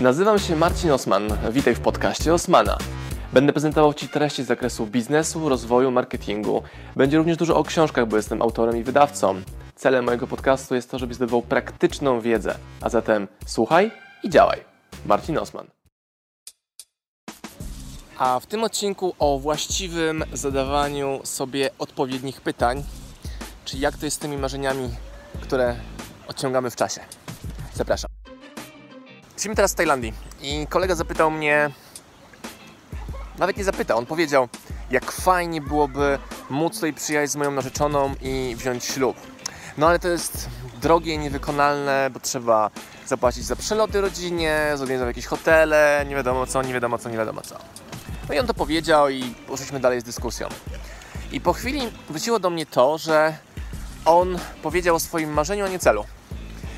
Nazywam się Marcin Osman. Witaj w podcaście Osmana. Będę prezentował Ci treści z zakresu biznesu, rozwoju, marketingu. Będzie również dużo o książkach, bo jestem autorem i wydawcą. Celem mojego podcastu jest to, żebyś zdobywał praktyczną wiedzę. A zatem słuchaj i działaj. Marcin Osman. A w tym odcinku o właściwym zadawaniu sobie odpowiednich pytań, czy jak to jest z tymi marzeniami, które odciągamy w czasie. Zapraszam. Jesteśmy teraz w Tajlandii i kolega zapytał mnie, nawet nie zapytał, on powiedział, jak fajnie byłoby móc tutaj przyjechać z moją narzeczoną i wziąć ślub. No ale to jest drogie i niewykonalne, bo trzeba zapłacić za przeloty rodzinie, zorganizować jakieś hotele, nie wiadomo co, nie wiadomo co, nie wiadomo co. No i on to powiedział i poszliśmy dalej z dyskusją. I po chwili wróciło do mnie to, że on powiedział o swoim marzeniu, a nie celu.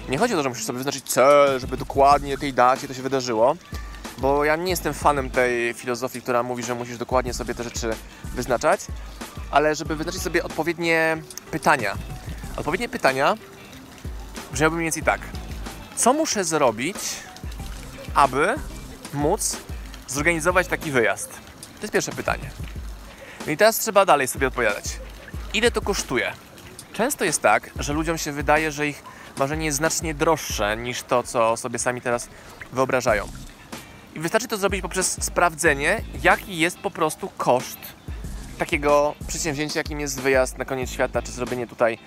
Nie chodzi o to, że musisz sobie wyznaczyć cel, żeby dokładnie tej dacie to się wydarzyło, bo ja nie jestem fanem tej filozofii, która mówi, że musisz dokładnie sobie te rzeczy wyznaczać, ale żeby wyznaczyć sobie odpowiednie pytania. Odpowiednie pytania brzmiałyby mniej więcej tak. Co muszę zrobić, aby móc zorganizować taki wyjazd? To jest pierwsze pytanie. No i teraz trzeba dalej sobie odpowiadać. Ile to kosztuje? Często jest tak, że ludziom się wydaje, że ich marzenie jest znacznie droższe niż to, co sobie sami teraz wyobrażają. I wystarczy to zrobić poprzez sprawdzenie, jaki jest po prostu koszt takiego przedsięwzięcia, jakim jest wyjazd na koniec świata, czy zrobienie tutaj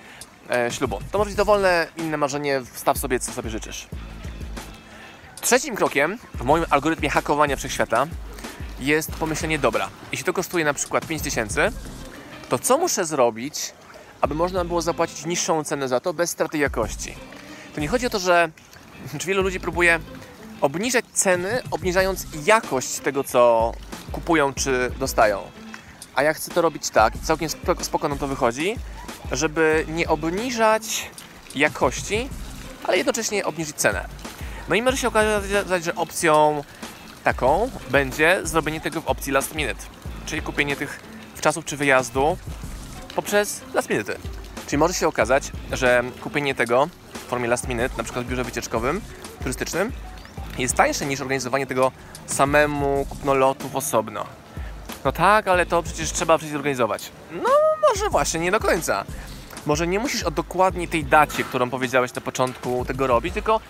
e, ślubu. To może być dowolne inne marzenie, wstaw sobie, co sobie życzysz. Trzecim krokiem w moim algorytmie hakowania wszechświata jest pomyślenie dobra. Jeśli to kosztuje na przykład 5000, to co muszę zrobić, aby można było zapłacić niższą cenę za to bez straty jakości? To nie chodzi o to, że wielu ludzi próbuje obniżać ceny, obniżając jakość tego, co kupują czy dostają. A ja chcę to robić tak, całkiem spoko nam to wychodzi, żeby nie obniżać jakości, ale jednocześnie obniżyć cenę. No i może się okazać, że opcją taką będzie zrobienie tego w opcji last minute, czyli kupienie tych czasów czy wyjazdu poprzez last minute. Czyli może się okazać, że kupienie tego w formie last minute, na przykład w biurze wycieczkowym, turystycznym, jest tańsze niż organizowanie tego samemu, kupno lotów osobno. No tak, ale to przecież trzeba przecież zorganizować. No może właśnie, nie do końca. Może nie musisz o dokładnie tej dacie, którą powiedziałeś na początku tego robić, tylko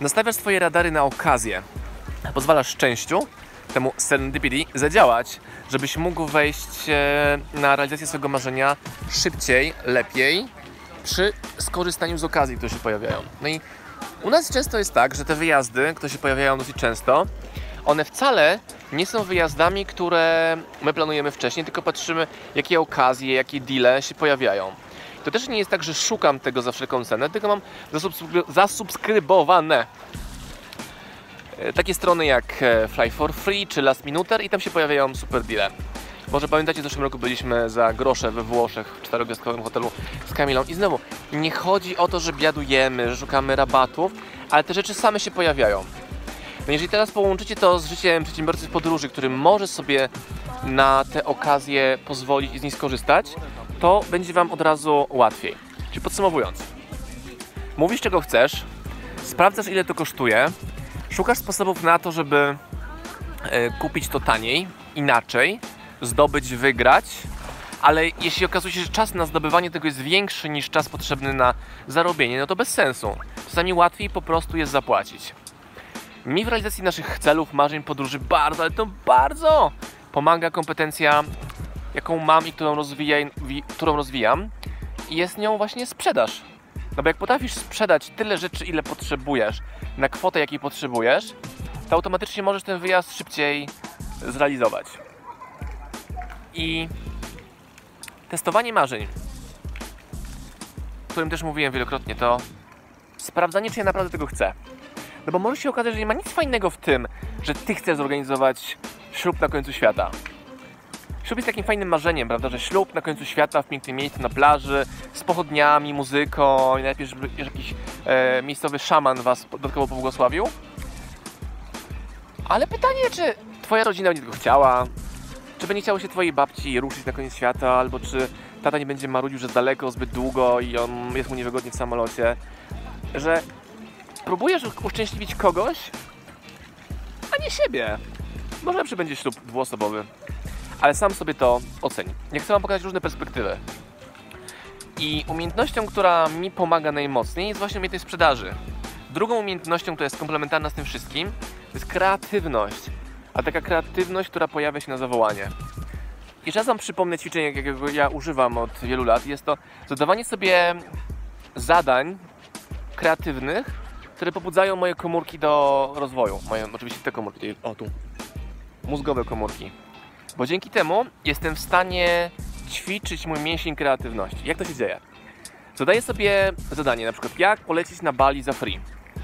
nastawiasz swoje radary na okazję. Pozwalasz szczęściu, temu serendipity, zadziałać, żebyś mógł wejść e, na realizację swojego marzenia szybciej, lepiej, przy skorzystaniu z okazji, które się pojawiają. No i u nas często jest tak, że te wyjazdy, które się pojawiają dosyć często, one wcale nie są wyjazdami, które my planujemy wcześniej, tylko patrzymy, jakie okazje, jakie deale się pojawiają. To też nie jest tak, że szukam tego za wszelką cenę, tylko mam zasubskrybowane takie strony jak e, Fly for Free czy Last Minuter i tam się pojawiają super deale. Może pamiętacie, w zeszłym roku byliśmy za grosze we Włoszech w czterogwiazdkowym hotelu z Kamilą i znowu nie chodzi o to, że biadujemy, że szukamy rabatów, ale te rzeczy same się pojawiają. No jeżeli teraz połączycie to z życiem przedsiębiorcy podróży, który może sobie na te okazje pozwolić i z nich skorzystać, to będzie Wam od razu łatwiej. Czyli podsumowując, mówisz czego chcesz, sprawdzasz ile to kosztuje, szukasz sposobów na to, żeby e, kupić to taniej, inaczej, zdobyć, wygrać, ale jeśli okazuje się, że czas na zdobywanie tego jest większy niż czas potrzebny na zarobienie, no to bez sensu. Czasami łatwiej po prostu jest zapłacić. Mi w realizacji naszych celów, marzeń, podróży bardzo, ale to bardzo pomaga kompetencja, jaką mam i którą, którą rozwijam. I jest nią właśnie sprzedaż. No bo jak potrafisz sprzedać tyle rzeczy, ile potrzebujesz, na kwotę, jakiej potrzebujesz, to automatycznie możesz ten wyjazd szybciej zrealizować. I testowanie marzeń, o którym też mówiłem wielokrotnie, to sprawdzanie, czy ja naprawdę tego chcę. No bo może się okazać, że nie ma nic fajnego w tym, że ty chcesz zorganizować ślub na końcu świata. Ślub jest takim fajnym marzeniem, prawda, że ślub na końcu świata w pięknym miejscu na plaży, z pochodniami, muzyką i najpierw, żeby jakiś e, miejscowy szaman was dodatkowo pobłogosławił. Ale pytanie, czy twoja rodzina będzie tego chciała, czy będzie chciało się twojej babci ruszyć na koniec świata, albo czy tata nie będzie marudził, że daleko, zbyt długo i on jest mu niewygodnie w samolocie, że próbujesz uszczęśliwić kogoś, poznanie siebie. Może lepszy będzie ślub dwuosobowy, ale sam sobie to oceń. Ja chcę Wam pokazać różne perspektywy. I umiejętnością, która mi pomaga najmocniej, jest właśnie umiejętność sprzedaży. Drugą umiejętnością, która jest komplementarna z tym wszystkim, to jest kreatywność. A taka kreatywność, która pojawia się na zawołanie. I czasem przypomnę ćwiczenie, jakiego ja używam od wielu lat. Jest to zadawanie sobie zadań kreatywnych, które pobudzają moje komórki do rozwoju. Moje, oczywiście te komórki, o tu, mózgowe komórki. Bo dzięki temu jestem w stanie ćwiczyć mój mięsień kreatywności. Jak to się dzieje? Zadaję sobie zadanie, na przykład jak polecieć na Bali za free,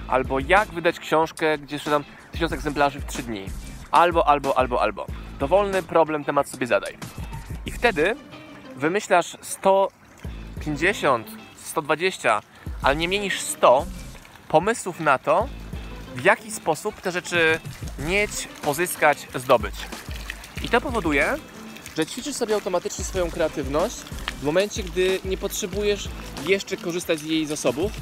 albo jak wydać książkę, gdzie sprzedam tysiąc egzemplarzy w 3 dni, albo, albo, albo, albo. Dowolny problem, temat sobie zadaj. I wtedy wymyślasz 150, 120, ale nie mniej niż 100 pomysłów na to, w jaki sposób te rzeczy mieć, pozyskać, zdobyć. I to powoduje, że ćwiczysz sobie automatycznie swoją kreatywność w momencie, gdy nie potrzebujesz jeszcze korzystać z jej zasobów,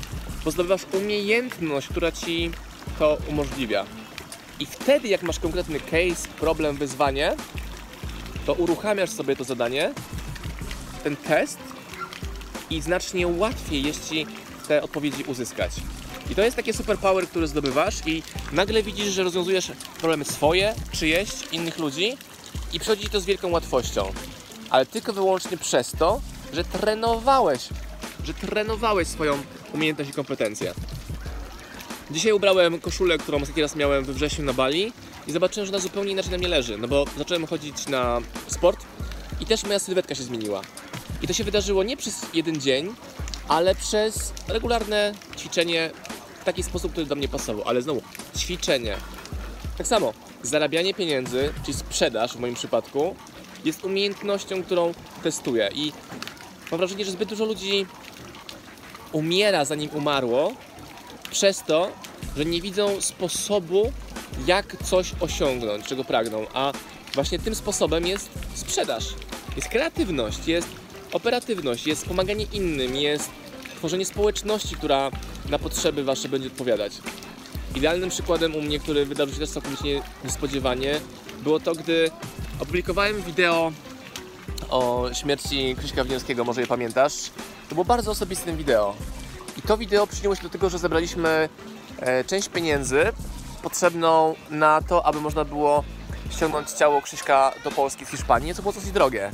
bo zdobywasz umiejętność, która ci to umożliwia. I wtedy, jak masz konkretny case, problem, wyzwanie, to uruchamiasz sobie to zadanie, ten test i znacznie łatwiej jest ci te odpowiedzi uzyskać. I to jest takie superpower, który zdobywasz i nagle widzisz, że rozwiązujesz problemy swoje, czyjeś, innych ludzi i przychodzi to z wielką łatwością. Ale tylko wyłącznie przez to, że trenowałeś, że trenowałeś swoją umiejętność i kompetencję. Dzisiaj ubrałem koszulę, którą ostatni raz miałem we wrześniu na Bali i zobaczyłem, że ona zupełnie inaczej na mnie leży, no bo zacząłem chodzić na sport i też moja sylwetka się zmieniła. I to się wydarzyło nie przez jeden dzień, ale przez regularne ćwiczenie w taki sposób, który do mnie pasował. Ale znowu, ćwiczenie. Tak samo, zarabianie pieniędzy, czyli sprzedaż w moim przypadku, jest umiejętnością, którą testuję. I mam wrażenie, że zbyt dużo ludzi umiera zanim umarło, przez to, że nie widzą sposobu, jak coś osiągnąć, czego pragną. A właśnie tym sposobem jest sprzedaż, jest kreatywność, jest operatywność, jest pomaganie innym, jest tworzenie społeczności, która na potrzeby Wasze będzie odpowiadać. Idealnym przykładem u mnie, który wydarzył się też całkowicie niespodziewanie, było to, gdy opublikowałem wideo o śmierci Krzyśka Wniowskiego, może je pamiętasz. To było bardzo osobistym wideo. I to wideo przyczyniło się do tego, że zebraliśmy e, część pieniędzy potrzebną na to, aby można było ściągnąć ciało Krzyśka do Polski z Hiszpanii, co było dosyć drogie.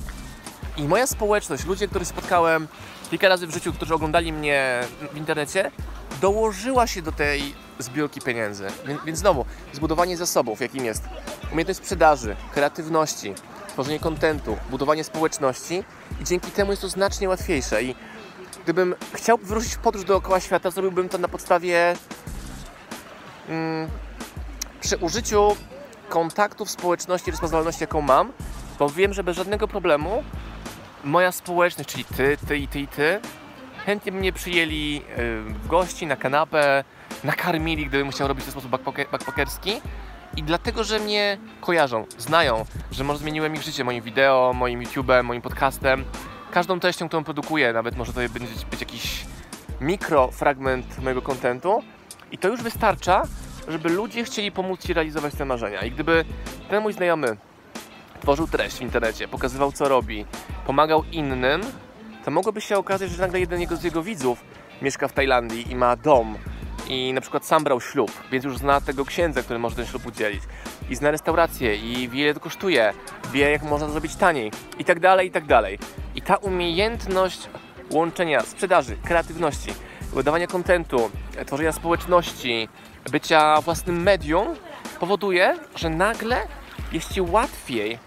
I moja społeczność, ludzie, których spotkałem kilka razy w życiu, którzy oglądali mnie w internecie, dołożyła się do tej zbiórki pieniędzy. Więc, znowu, zbudowanie zasobów, jakim jest umiejętność sprzedaży, kreatywności, tworzenie kontentu, budowanie społeczności i dzięki temu jest to znacznie łatwiejsze. I gdybym chciał wyruszyć w podróż dookoła świata, zrobiłbym to na podstawie mm, przy użyciu kontaktów, społeczności, rozpoznawalności, jaką mam, bo wiem, że bez żadnego problemu moja społeczność, czyli ty, ty i ty i ty, chętnie mnie przyjęli w gości, na kanapę, nakarmili, gdybym chciał robić to w sposób backpacker- backpackerski. I dlatego, że mnie kojarzą, znają, że może zmieniłem ich życie moim wideo, moim YouTube'em, moim podcastem, każdą treścią, którą produkuję, nawet może to będzie być jakiś mikrofragment mojego kontentu i to już wystarcza, żeby ludzie chcieli pomóc Ci realizować te marzenia. I gdyby ten mój znajomy tworzył treść w internecie, pokazywał co robi, pomagał innym, to mogłoby się okazać, że nagle jeden z jego widzów mieszka w Tajlandii i ma dom i na przykład sam brał ślub, więc już zna tego księdza, który może ten ślub udzielić i zna restaurację i wie ile to kosztuje, wie jak można to zrobić taniej i tak dalej, i tak dalej. I ta umiejętność łączenia sprzedaży, kreatywności, wydawania kontentu, tworzenia społeczności, bycia własnym medium powoduje, że nagle jest Ci łatwiej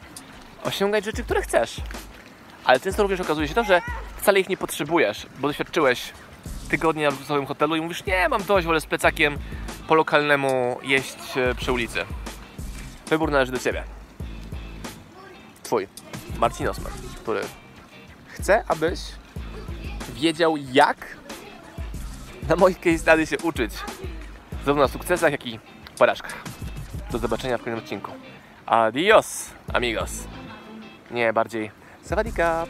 osiągać rzeczy, które chcesz. Ale często również okazuje się to, że wcale ich nie potrzebujesz, bo doświadczyłeś tygodnia w luksusowym hotelu i mówisz, nie, mam dość, wolę z plecakiem po lokalnemu jeść e, przy ulicy. Wybór należy do Ciebie. Twój, Marcin Osman, który chce, abyś wiedział, jak na moich case study się uczyć, zarówno na sukcesach, jak i porażkach. Do zobaczenia w kolejnym odcinku. Adios, amigos. Nie, bardziej sawadikap,